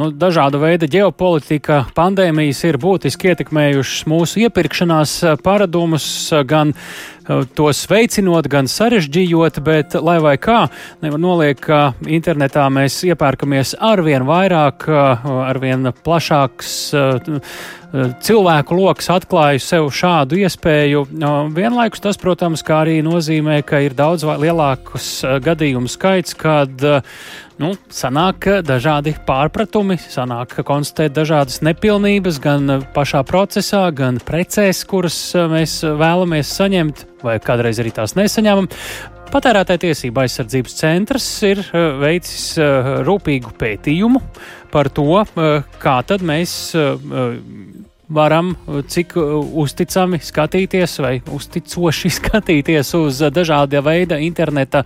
Nu, dažāda veida ģeopolitika, pandēmijas ir būtiski ietekmējušas mūsu iepirkšanās eh, paradumus, eh, gan eh, tos veicinot, gan sarežģījot, bet lai vai kā, nevar noliekt, ka internetā mēs iepērkamies arvien vairāk, arvien plašāks cilvēku lokus atklāja sev šādu iespēju. Vienlaikus tas, protams, arī nozīmē, ka ir daudz lielāks gadījumu skaits, kad nu, sanāk dažādi pārpratumi, sanāk konstatēt dažādas nepilnības gan pašā procesā, gan precēs, kuras mēs vēlamies saņemt, vai kādreiz arī tās nesaņemam. Patērētāja tiesība aizsardzības centrs ir veicis rūpīgu pētījumu par to, kā tad mēs varam uh, cik uh, uzticami skatīties vai uzticoši skatīties uz uh, dažāda veida interneta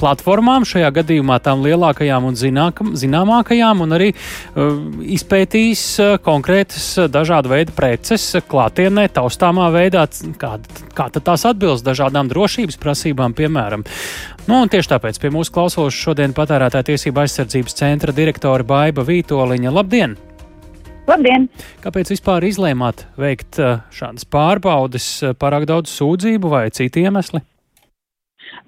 platformām, šajā gadījumā tām lielākajām un zinākam, zināmākajām, un arī uh, izpētīs uh, konkrētas dažāda veida preces klātienē, taustāmā veidā, kā, kā tās atbilst dažādām drošības prasībām, piemēram. Nu, tieši tāpēc pie mūsu klausos šodien patērētāja tiesība aizsardzības centra direktore Baiva Vītoliņa. Labdien! Labdien! Kāpēc vispār izlēmāt veikt eh, šādas pārbaudes, eh, pārāk daudz sūdzību vai citi iemesli?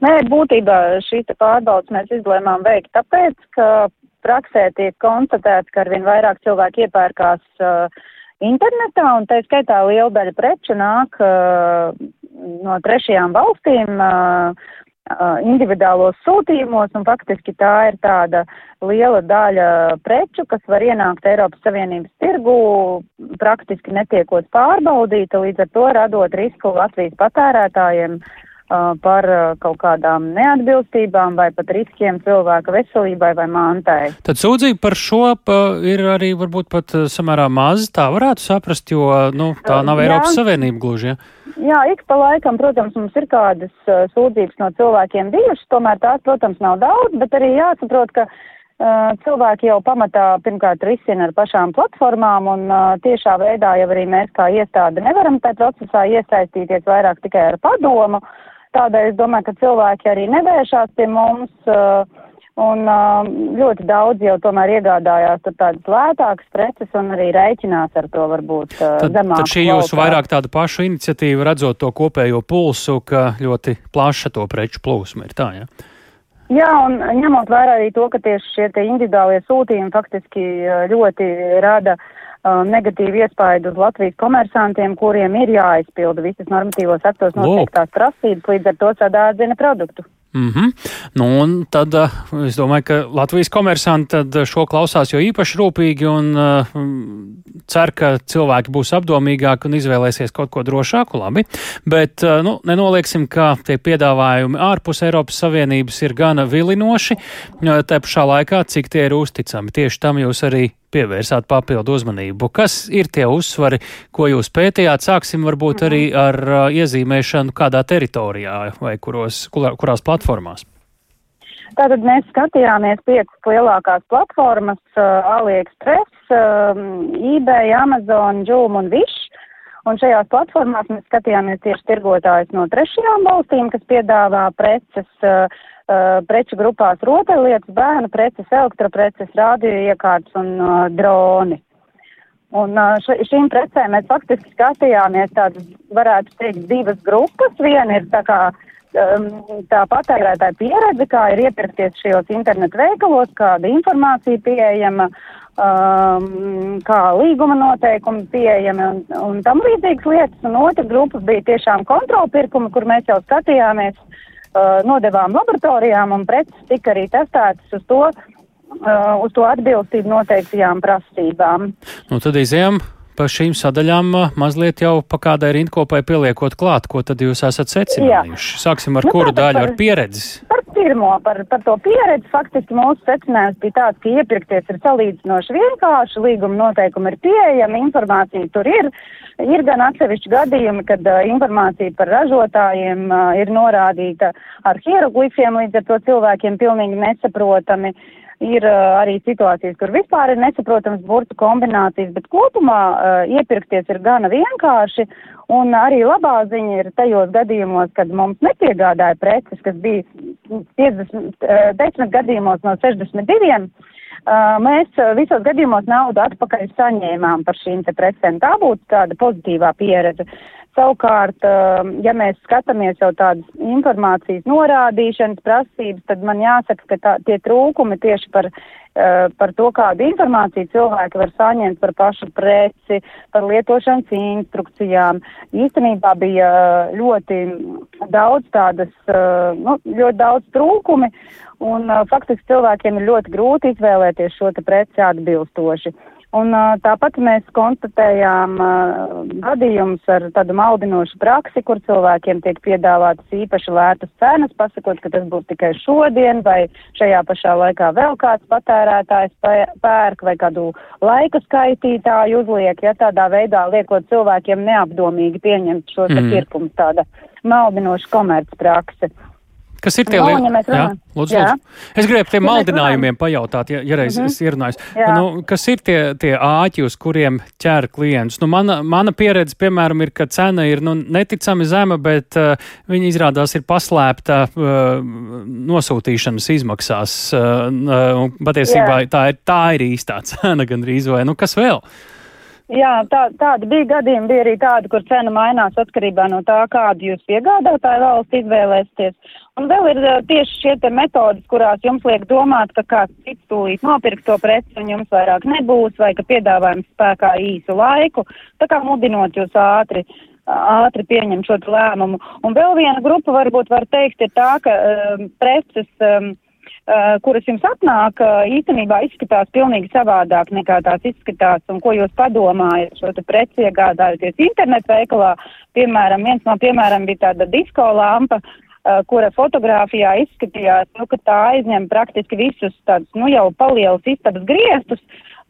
Nē, būtībā šīs pārbaudas mēs izlēmām veikt tāpēc, ka praksē tiek konstatēts, ka arvien vairāk cilvēki iepērkās uh, internetā, un tā skaitā liela daļa preču nāk uh, no trešajām valstīm, uh, individuālos sūtījumos, un faktiski tā ir tāda liela daļa preču, kas var ienākt Eiropas Savienības tirgu, praktiski netiekot pārbaudīta, līdz ar to radot risku Latvijas patērētājiem par kaut kādām neatbilstībām vai pat riskiem cilvēka veselībai vai mantai. Tad sūdzība par šo ir arī varbūt pat samērā maz, tā varētu saprast, jo nu, tā nav Eiropas Jā. Savienība gluži. Ja? Jā, ik pa laikam, protams, mums ir kādas uh, sūdzības no cilvēkiem bijušas, tomēr tās, protams, nav daudz, bet arī jāsaprot, ka uh, cilvēki jau pamatā pirmkārt risina ar pašām platformām un uh, tiešā veidā jau arī mēs kā iestāde nevaram tajā procesā iesaistīties vairāk tikai ar padomu. Tādēļ es domāju, ka cilvēki arī nevēršās pie mums. Uh, Un um, ļoti daudz jau tomēr iegādājās tādas lētākas preces un arī rēķinās ar to varbūt uh, tad, zemāku. Tad šī jūsu vairāk tāda paša iniciatīva, redzot to kopējo pulsu, ka ļoti plaša to preču plūsma ir tā, ja? Jā, un ņemot vērā arī to, ka tieši šie te individuālie sūtījumi faktiski uh, ļoti rada uh, negatīvu iespaidu uz Latvijas komersantiem, kuriem ir jāizpilda visas normatīvos aktos noteiktās prasības, līdz ar to sadārdzina produktu. Mm -hmm. nu, un tad uh, es domāju, ka Latvijas komersanti šo klausās jau īpaši rūpīgi un uh, cer, ka cilvēki būs apdomīgāki un izvēlēsies kaut ko drošāku. Labi, bet uh, nu, nenolieksim, ka tie piedāvājumi ārpus Eiropas Savienības ir gana vilinoši, uh, te pašā laikā, cik tie ir uzticami. Tieši tam jūs arī pievērsāt papildu uzmanību. Kas ir tie uzsvari, ko jūs pētījāt? Sāksim varbūt arī mhm. ar uh, iezīmēšanu kādā teritorijā vai kuros, kurās platformās. Tātad mēs skatījāmies piecas lielākās platformas uh, - AliExpress, uh, eBay, Amazon, Joom un Wish. Un šajās platformās mēs skatījāmies tieši tirgotājus no trešajām valstīm, kas piedāvā preces uh, uh, preču grupās rotaļlietas, bērnu preces, elektropreces, rādioiekārtas un uh, droni. Un uh, š, šīm precēm mēs faktiski skatījāmies tādas, varētu teikt, divas grupas. Viena ir tā kā um, tā patērētāja pieredze, kā ir iepirkties šajos internetu veikalos, kāda informācija pieejama, um, kā līguma noteikumi pieejami un, un tam līdzīgas lietas. Un otra grupa bija tiešām kontrolpirkumi, kur mēs jau skatījāmies uh, nodevām laboratorijām un preces tika arī testētas uz to, uh, uz to atbilstību noteiktajām prasībām. Nu, tad izējām pa šīm sadaļām uh, mazliet jau pa kādai rindkopai pieliekot klāt, ko tad jūs esat secinājuši? Jā. Sāksim ar nu, kuru daļu, par, ar pieredzi? Par pirmo, par, par to pieredzi, faktiski mūsu secinājums bija tāds, ka iepirkties ir salīdzinoši vienkārši, līguma noteikumi ir pieejami, informācija tur ir. Ir gan atsevišķi gadījumi, kad uh, informācija par ražotājiem uh, ir norādīta ar hieroglifiem, līdz ar to cilvēkiem pilnīgi nesaprotami. Uh, Ir uh, arī situācijas, kur vispār ir nesaprotams burtu kombinācijas, bet kopumā uh, iepirkties ir gana vienkārši. Un arī labā ziņa ir tajos gadījumos, kad mums nepiegādāja preces, kas bija 50, uh, 10 gadījumos no 62. Mēs visos gadījumos naudu atpakaļ saņēmām par šīm precēm. Tā būtu tāda pozitīvā pieredze. Savukārt, ja mēs skatāmies jau tādas informācijas norādīšanas prasības, tad man jāsaka, ka tā, tie trūkumi tieši par Eh, par to, kādu informāciju cilvēki var saņemt par pašu preci, par lietošanas instrukcijām. Īstenībā bija eh, ļoti daudz tādas, eh, nu, ļoti daudz trūkumi, un faktiski cilvēkiem ir ļoti grūti izvēlēties šo preci atbilstoši. Un tāpat mēs konstatējām gadījumus ar tādu maldinošu praksi, kur cilvēkiem tiek piedāvātas īpaši lētas cenas, pasakot, ka tas būs tikai šodien, vai šajā pašā laikā vēl kāds patērētājs pērk, vai kādu laika skaitītāju uzliek, ja tādā veidā liekot cilvēkiem neapdomīgi pieņemt šo mm. pirkumu tāda maldinoša komercprakse. Kas ir tie? Nu, ja lūdzu, jā. lūdzu. Es gribēju par tiem maldinājumiem pajautāt, ja, ja reiz mm -hmm. es ierunājos. Nu, kas ir tie, tie āķi, uz kuriem ķer klientus? Nu, mana, mana pieredze, piemēram, ir, ka cena ir nu, neticami zema, bet uh, viņa izrādās ir paslēpta uh, nosūtīšanas izmaksās. Uh, uh, patiesībā jā. tā ir, tā ir īstā cena gandrīz vai, nu, kas vēl? Jā, tā, tādi bija gadījumi, bija arī tādi, kur cena mainās atkarībā no tā, kādu jūs piegādātāju valsts izvēlēsieties. Un vēl ir tieši šie te metodas, kurās jums liek domāt, ka kāds cits tūlīt nopirks to preci un jums vairāk nebūs, vai ka piedāvājums spēkā īsu laiku, tā kā mudinot jūs ātri ātri pieņem šo lēmumu. Un vēl viena grupa varbūt var teikt ir tā, ka um, preces um, kuras jums atnāk, uh, īstenībā izskatās pilnīgi savādāk nekā tās izskatās, un ko jūs padomājat šo te preci iegādājoties internetu veikalā. Piemēram, viens no piemēram bija tāda disko lampa, kura fotografijā izskatījās, nu, ka tā aizņem praktiski visus tādus, nu, jau palielus istabas griestus,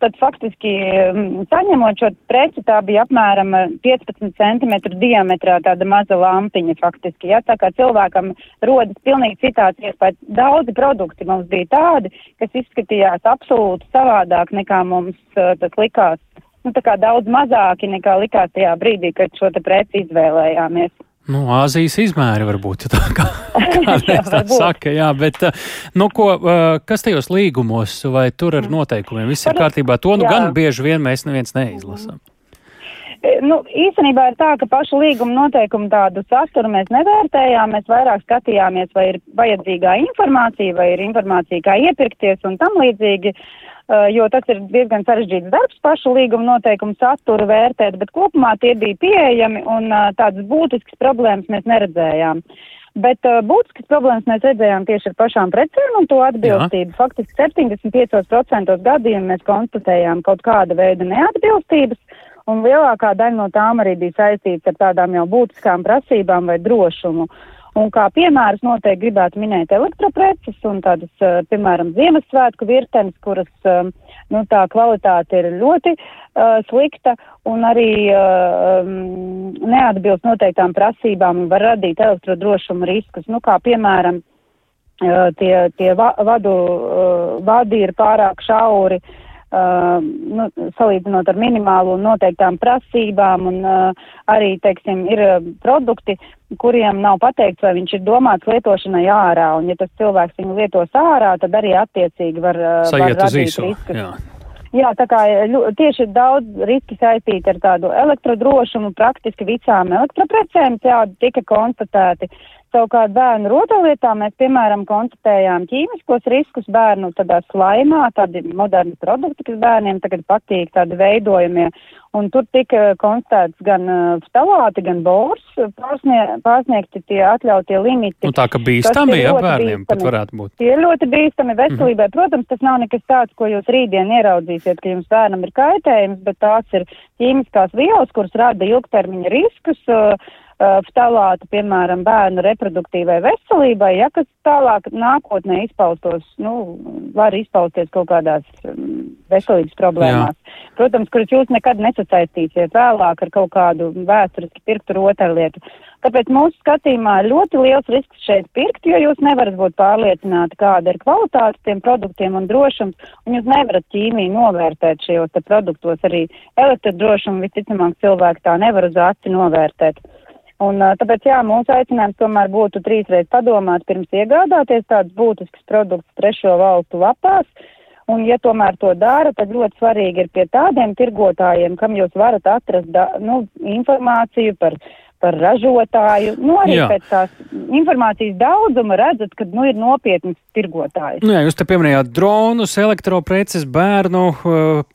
tad faktiski mm, saņemot šo preci, tā bija apmēram 15 cm diametrā tāda maza lampiņa faktiski. Ja? Tā kā cilvēkam rodas pilnīgi citāds iespējas. Daudzi produkti mums bija tādi, kas izskatījās absolūti savādāk nekā mums uh, tas likās. Nu, tā kā daudz mazāki nekā likās tajā brīdī, kad šo te preci izvēlējāmies. Nu, Āzijas izmēri varbūt tā kā kādreiz tā saka, jā, bet, eh, nu, ko, eh, kas tajos līgumos vai tur ar noteikumiem? Viss ir kārtībā. To, nu, jā. gan bieži vien mēs neviens neizlasām. Nu, īstenībā ir tā, ka pašu līguma noteikumu tādu saturu mēs nevērtējām, mēs vairāk skatījāmies, vai ir vajadzīgā informācija, vai ir informācija, kā iepirkties un tam līdzīgi. Uh, jo tas ir diezgan sarežģīts darbs pašu līguma noteikumu saturu vērtēt, bet kopumā tie bija pieejami un eh, tādas būtiskas problēmas mēs neredzējām. Bet uh, būtiskas problēmas mēs redzējām tieši ar pašām precēm un to atbilstību. Jā. Faktiski 75% gadījumu mēs konstatējām kaut kāda veida neatbilstības, un lielākā daļa no tām arī bija saistīts ar tādām jau būtiskām prasībām vai drošumu. Un kā piemērs noteikti gribētu minēt elektropreces un tādas, eh, piemēram, Ziemassvētku virtenes, kuras, eh, nu, tā kvalitāte ir ļoti uh, slikta un arī uh, neatbilst noteiktām prasībām un var radīt elektrodrošuma riskus. Nu, kā piemēram, uh, tie, tie va vadu, uh, vadi ir pārāk šauri. Uh, uh, nu, salīdzinot ar minimālo noteiktām prasībām, un uh, arī, teiksim, ir produkti, kuriem nav pateikts, vai viņš ir domāts lietošanai ārā, un ja tas cilvēks viņu lietos ārā, tad arī attiecīgi var, uh, var radīt riskus. Jā. Jā, tā kā tieši daudz riski saistīti ar tādu elektrodrošumu, praktiski visām elektroprecēm tādi tika konstatēti. Uh, Savukārt bērnu rotaļlietā mēs, piemēram, konstatējām ķīmiskos riskus bērnu tādā slaimā, tādi moderni produkti, kas bērniem tagad patīk, tādi veidojumie. Un tur tika konstatēts gan uh, stalāti, gan bors, pārsnie, pārsniegti tie atļautie limiti. Nu, tā ka bīstami, ja bērniem bīstami. pat varētu būt. Tie ir ļoti bīstami veselībai. Mm -hmm. Protams, tas nav nekas tāds, ko jūs rītdien ieraudzīsiet, ka jums bērnam ir kaitējums, bet tās ir ķīmiskās vielas, kuras rada ilgtermiņa riskus. Uh, uh, ftalātu, piemēram, bērnu reproduktīvai veselībai, ja kas tālāk nākotnē izpaustos, nu, var izpausties kaut kādās um, veselības problēmās. Jā. Protams, kuras jūs nekad nesasaistīsiet vēlāk ar kaut kādu vēsturiski pirktu rotaļlietu. Tāpēc mūsu skatījumā ir ļoti liels risks šeit pirkt, jo jūs nevarat būt pārliecināti, kāda ir kvalitāte tiem produktiem un drošums, un jūs nevarat ķīmiju novērtēt šajos produktos. Arī elektrodrošumu visticamāk cilvēki tā nevar uz aci novērtēt. Un, tāpēc, jā, mūsu aicinājums tomēr būtu trīsreiz padomāt pirms iegādāties tādus būtiskus produktus trešo valstu lapās. Un, ja tomēr to dara, tad ļoti svarīgi ir pie tādiem tirgotājiem, kam jūs varat atrast da, nu, informāciju par, par ražotāju. Nu, arī jā. pēc tās informācijas daudzuma redzat, ka nu, ir nopietns tirgotājs. Nu, jā, jūs te pieminējāt dronus, elektropreces, bērnu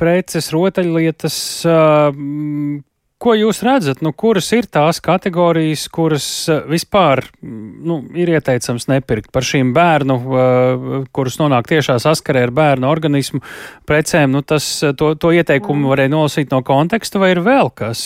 preces, rotaļlietas. Uh, Ko jūs redzat, nu, kuras ir tās kategorijas, kuras eh, vispār nu, ir ieteicams nepirkt par šīm bērnu, uh, kuras nonāk tiešā saskarē ar bērnu organismu precēm? Nu, tas, eh, to, to ieteikumu mm. varēja nolasīt no konteksta, vai ir vēl kas,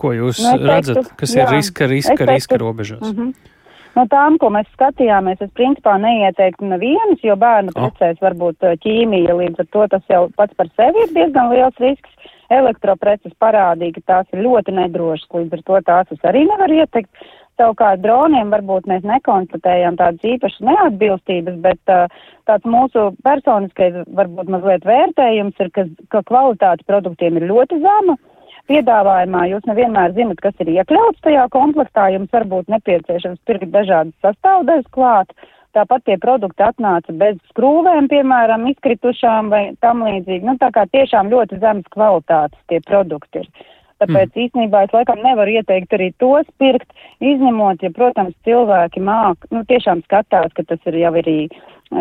ko jūs nu, redzat, kas jā, ir riska, riska, teiktu, riska robežās? Mm -hmm. No tām, ko mēs skatījāmies, es principā neieteiktu nevienas, jo bērnu precēs var būt ķīmija, līdz ar to tas jau pats par sevi ir diezgan liels risks elektropreces parādīja, ka tās ir ļoti nedrošas, līdz ar to tās es arī nevaru ieteikt. Savukārt droniem varbūt mēs nekonstatējam tādas īpašas neatbilstības, bet uh, tāds mūsu personiskais varbūt mazliet vērtējums ir, ka, ka kvalitāte produktiem ir ļoti zema. Piedāvājumā jūs nevienmēr zinat, kas ir iekļauts tajā komplektā, jums varbūt nepieciešams pirkt dažādas sastāvdaļas klāt. Uh, Tāpat tie produkti atnāca bez skrūvēm, piemēram, izkritušām vai tam līdzīgi. Nu, tā kā tiešām ļoti zemes kvalitātes tie produkti ir. Tāpēc mm. īstenībā es laikam nevaru ieteikt arī tos pirkt, izņemot, ja, protams, cilvēki māk, nu, tiešām skatās, ka tas ir jau arī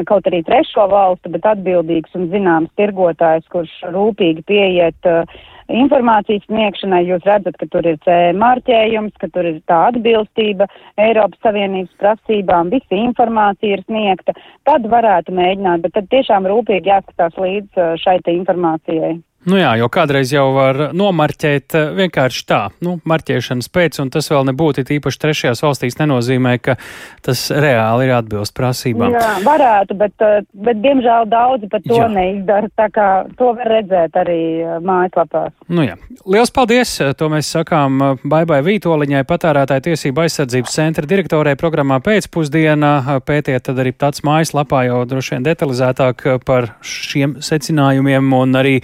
kaut arī trešo valstu, bet atbildīgs un zināms tirgotājs, kurš rūpīgi pieiet uh, informācijas sniegšanai. Jūs redzat, ka tur ir C marķējums, ka tur ir tā atbilstība Eiropas Savienības prasībām, visa informācija ir sniegta. Tad varētu mēģināt, bet tad tiešām rūpīgi jāskatās līdz uh, šai informācijai. Nu jā, jo kādreiz jau var nomarķēt eh, vienkārši tā, nu, marķēšanas pēc, un tas vēl nebūtu īpaši trešajās valstīs nenozīmē, ka tas reāli ir atbilst prasībām. Jā, varētu, bet, eh, bet diemžēl daudzi pat to jā. neizdara, tā kā to var redzēt arī eh, mājaslapās. Nu jā, liels paldies, to mēs sakām Baibai Vītoliņai, patērētāja tiesība aizsardzības centra direktorē programmā pēcpusdienā, pētiet tad arī tāds mājaslapā jau droši vien detalizētāk par šiem secinājumiem un arī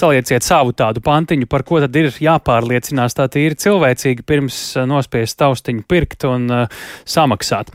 salieciet savu tādu pantiņu, par ko tad ir jāpārliecinās tā tīri cilvēcīgi pirms eh, nospiest taustiņu pirkt un uh, samaksāt.